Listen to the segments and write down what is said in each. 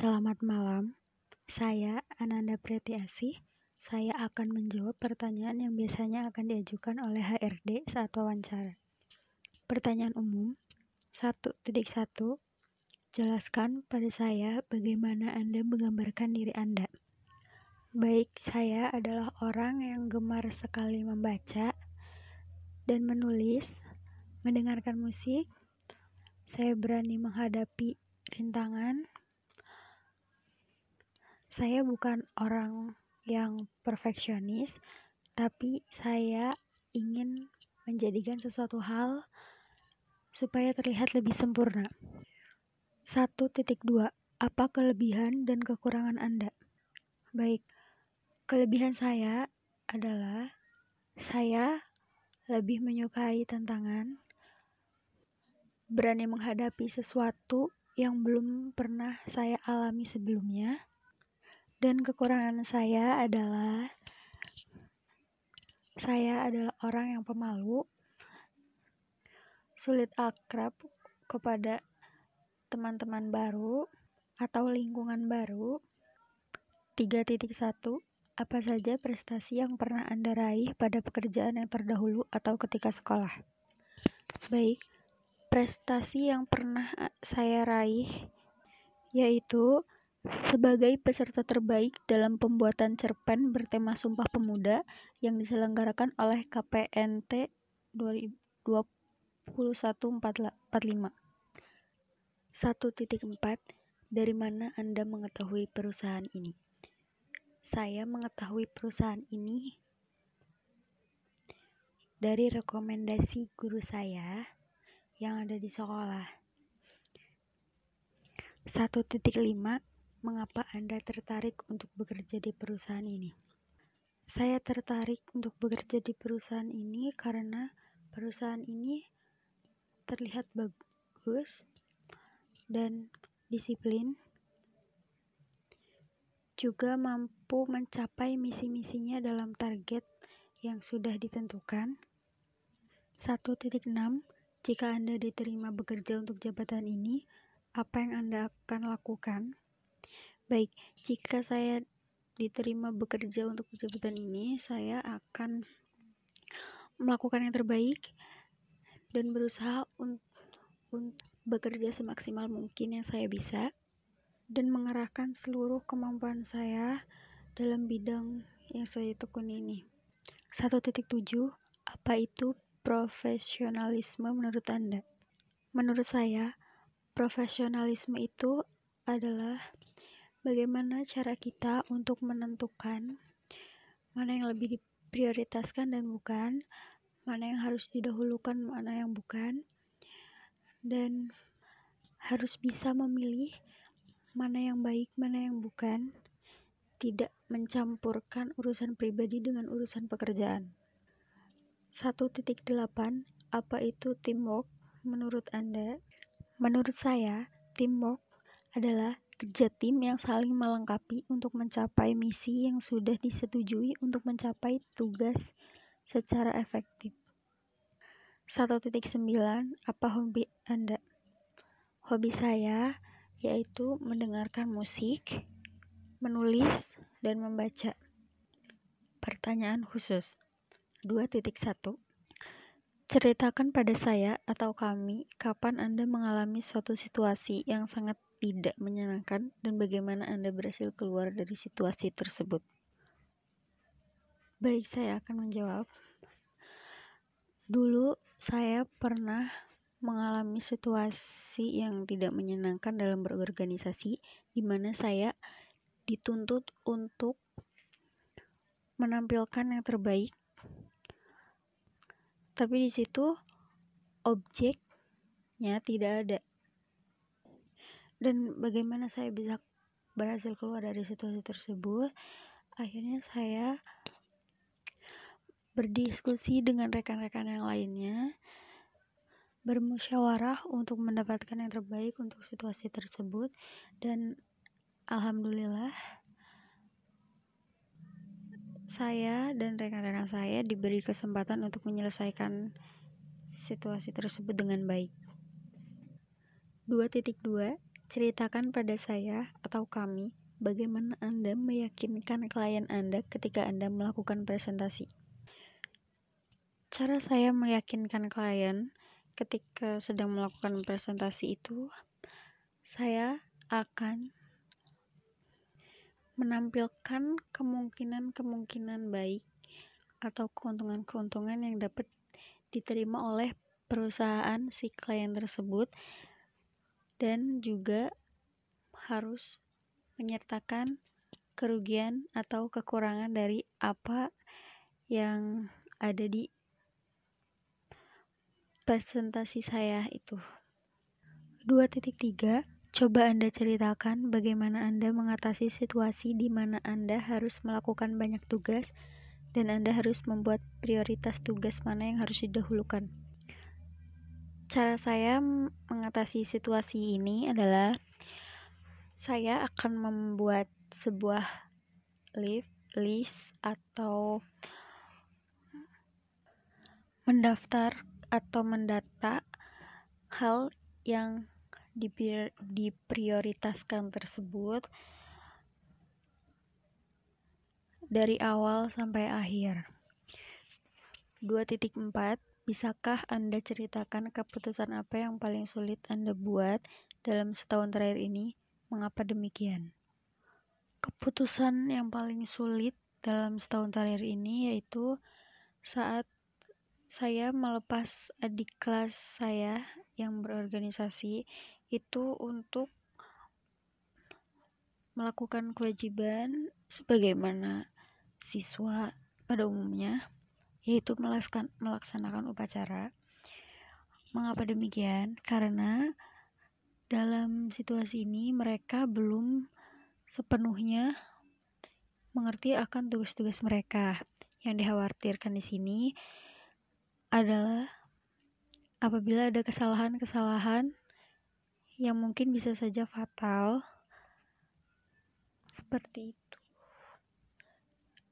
Selamat malam, saya Ananda Pretiasih. Saya akan menjawab pertanyaan yang biasanya akan diajukan oleh HRD saat wawancara. Pertanyaan umum 1.1 Jelaskan pada saya bagaimana Anda menggambarkan diri Anda. Baik, saya adalah orang yang gemar sekali membaca dan menulis, mendengarkan musik. Saya berani menghadapi rintangan, saya bukan orang yang perfeksionis, tapi saya ingin menjadikan sesuatu hal supaya terlihat lebih sempurna. 1.2 Apa kelebihan dan kekurangan Anda? Baik, kelebihan saya adalah saya lebih menyukai tantangan, berani menghadapi sesuatu yang belum pernah saya alami sebelumnya dan kekurangan saya adalah saya adalah orang yang pemalu, sulit akrab kepada teman-teman baru atau lingkungan baru. 3.1 Apa saja prestasi yang pernah Anda raih pada pekerjaan yang terdahulu atau ketika sekolah? Baik, prestasi yang pernah saya raih yaitu sebagai peserta terbaik dalam pembuatan cerpen bertema Sumpah Pemuda yang diselenggarakan oleh KPNT 2145. 1.4 Dari mana Anda mengetahui perusahaan ini? Saya mengetahui perusahaan ini dari rekomendasi guru saya yang ada di sekolah. 1.5 Mengapa Anda tertarik untuk bekerja di perusahaan ini? Saya tertarik untuk bekerja di perusahaan ini karena perusahaan ini terlihat bagus dan disiplin, juga mampu mencapai misi-misinya dalam target yang sudah ditentukan. 1.6 Jika Anda diterima bekerja untuk jabatan ini, apa yang Anda akan lakukan? Baik, jika saya diterima bekerja untuk jabatan ini, saya akan melakukan yang terbaik dan berusaha untuk, untuk bekerja semaksimal mungkin yang saya bisa dan mengerahkan seluruh kemampuan saya dalam bidang yang saya tekuni ini. 1.7 Apa itu profesionalisme menurut Anda? Menurut saya, profesionalisme itu adalah bagaimana cara kita untuk menentukan mana yang lebih diprioritaskan dan bukan, mana yang harus didahulukan, mana yang bukan, dan harus bisa memilih mana yang baik, mana yang bukan, tidak mencampurkan urusan pribadi dengan urusan pekerjaan. 1.8 Apa itu teamwork menurut Anda? Menurut saya, teamwork adalah kerja tim yang saling melengkapi untuk mencapai misi yang sudah disetujui untuk mencapai tugas secara efektif. 1.9 Apa hobi Anda? Hobi saya yaitu mendengarkan musik, menulis, dan membaca. Pertanyaan khusus 2.1 Ceritakan pada saya atau kami kapan Anda mengalami suatu situasi yang sangat tidak menyenangkan dan bagaimana Anda berhasil keluar dari situasi tersebut? Baik, saya akan menjawab. Dulu saya pernah mengalami situasi yang tidak menyenangkan dalam berorganisasi di mana saya dituntut untuk menampilkan yang terbaik. Tapi di situ objeknya tidak ada dan bagaimana saya bisa berhasil keluar dari situasi tersebut akhirnya saya berdiskusi dengan rekan-rekan yang lainnya bermusyawarah untuk mendapatkan yang terbaik untuk situasi tersebut dan alhamdulillah saya dan rekan-rekan saya diberi kesempatan untuk menyelesaikan situasi tersebut dengan baik. 2.2 Ceritakan pada saya atau kami bagaimana Anda meyakinkan klien Anda ketika Anda melakukan presentasi. Cara saya meyakinkan klien ketika sedang melakukan presentasi itu, saya akan menampilkan kemungkinan-kemungkinan baik atau keuntungan-keuntungan yang dapat diterima oleh perusahaan si klien tersebut dan juga harus menyertakan kerugian atau kekurangan dari apa yang ada di presentasi saya itu. 2.3 Coba Anda ceritakan bagaimana Anda mengatasi situasi di mana Anda harus melakukan banyak tugas dan Anda harus membuat prioritas tugas mana yang harus didahulukan. Cara saya mengatasi situasi ini adalah saya akan membuat sebuah lift, list atau mendaftar atau mendata hal yang diprioritaskan tersebut dari awal sampai akhir. 2.4 Bisakah Anda ceritakan keputusan apa yang paling sulit Anda buat dalam setahun terakhir ini? Mengapa demikian? Keputusan yang paling sulit dalam setahun terakhir ini yaitu saat saya melepas adik kelas saya yang berorganisasi itu untuk melakukan kewajiban sebagaimana siswa pada umumnya yaitu melaksanakan upacara. Mengapa demikian? Karena dalam situasi ini mereka belum sepenuhnya mengerti akan tugas-tugas mereka. Yang dikhawatirkan di sini adalah apabila ada kesalahan-kesalahan yang mungkin bisa saja fatal seperti itu.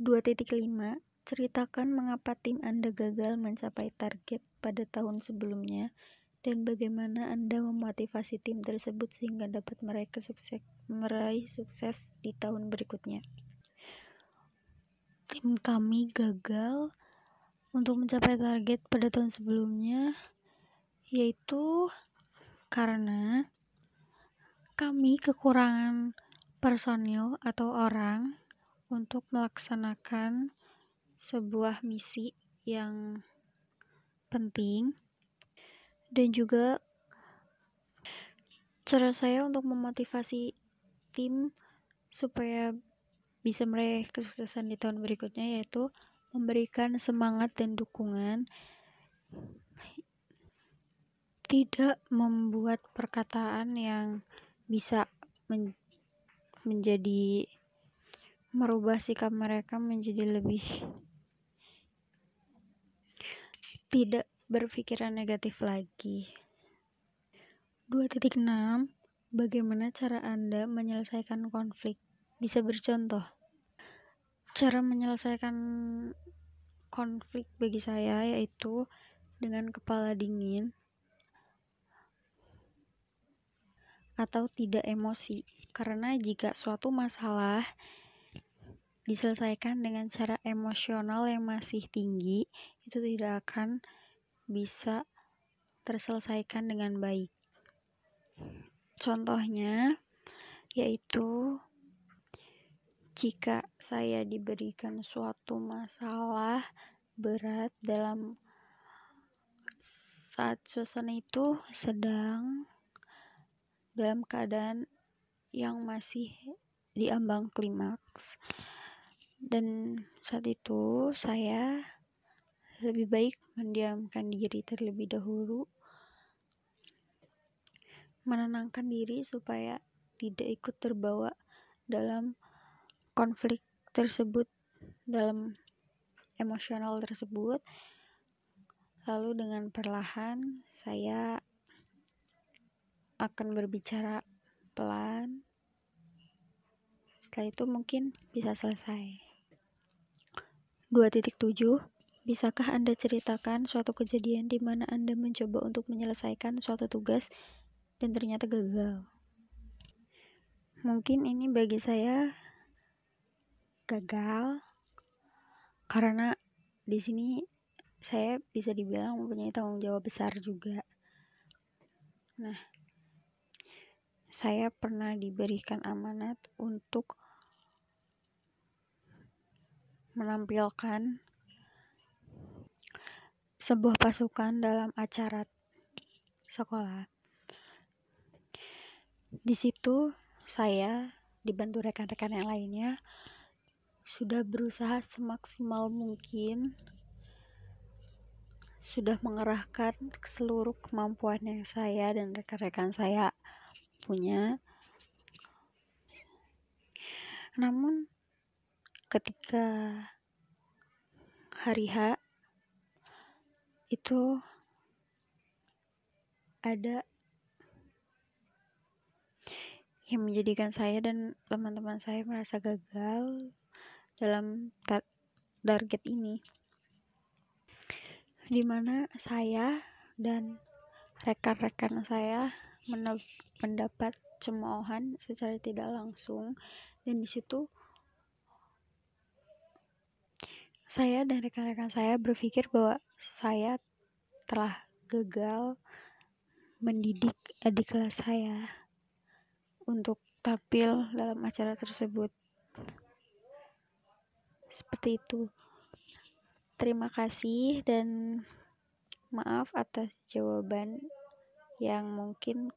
2.5 Ceritakan mengapa tim Anda gagal mencapai target pada tahun sebelumnya dan bagaimana Anda memotivasi tim tersebut sehingga dapat meraih sukses, meraih sukses di tahun berikutnya. Tim kami gagal untuk mencapai target pada tahun sebelumnya yaitu karena kami kekurangan personil atau orang untuk melaksanakan sebuah misi yang penting. Dan juga cara saya untuk memotivasi tim supaya bisa meraih kesuksesan di tahun berikutnya yaitu memberikan semangat dan dukungan. Tidak membuat perkataan yang bisa men menjadi merubah sikap mereka menjadi lebih tidak berpikiran negatif lagi. 2.6 Bagaimana cara Anda menyelesaikan konflik? Bisa bercontoh. Cara menyelesaikan konflik bagi saya yaitu dengan kepala dingin atau tidak emosi. Karena jika suatu masalah diselesaikan dengan cara emosional yang masih tinggi, itu tidak akan bisa terselesaikan dengan baik. Contohnya yaitu jika saya diberikan suatu masalah berat dalam saat suasana itu sedang dalam keadaan yang masih diambang klimaks dan saat itu saya lebih baik mendiamkan diri terlebih dahulu. Menenangkan diri supaya tidak ikut terbawa dalam konflik tersebut dalam emosional tersebut. Lalu dengan perlahan saya akan berbicara pelan. Setelah itu mungkin bisa selesai 2.7 Bisakah Anda ceritakan suatu kejadian di mana Anda mencoba untuk menyelesaikan suatu tugas dan ternyata gagal? mungkin ini bagi saya gagal karena di sini saya bisa dibilang mempunyai tanggung jawab besar juga. Nah, saya pernah diberikan amanat untuk menampilkan sebuah pasukan dalam acara sekolah. Di situ saya dibantu rekan-rekan yang lainnya sudah berusaha semaksimal mungkin sudah mengerahkan seluruh kemampuan yang saya dan rekan-rekan saya punya namun ketika hari H itu ada yang menjadikan saya dan teman-teman saya merasa gagal dalam target ini. Di mana saya dan rekan-rekan saya mendapat cemoohan secara tidak langsung. Dan di situ saya dan rekan-rekan saya berpikir bahwa saya telah gagal mendidik adik kelas saya untuk tampil dalam acara tersebut. Seperti itu. Terima kasih dan maaf atas jawaban yang mungkin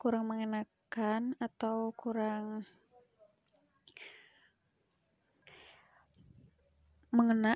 kurang mengenakan atau kurang mengena.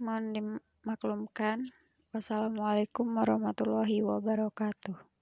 Mohon dimaklumkan. Wassalamualaikum warahmatullahi wabarakatuh.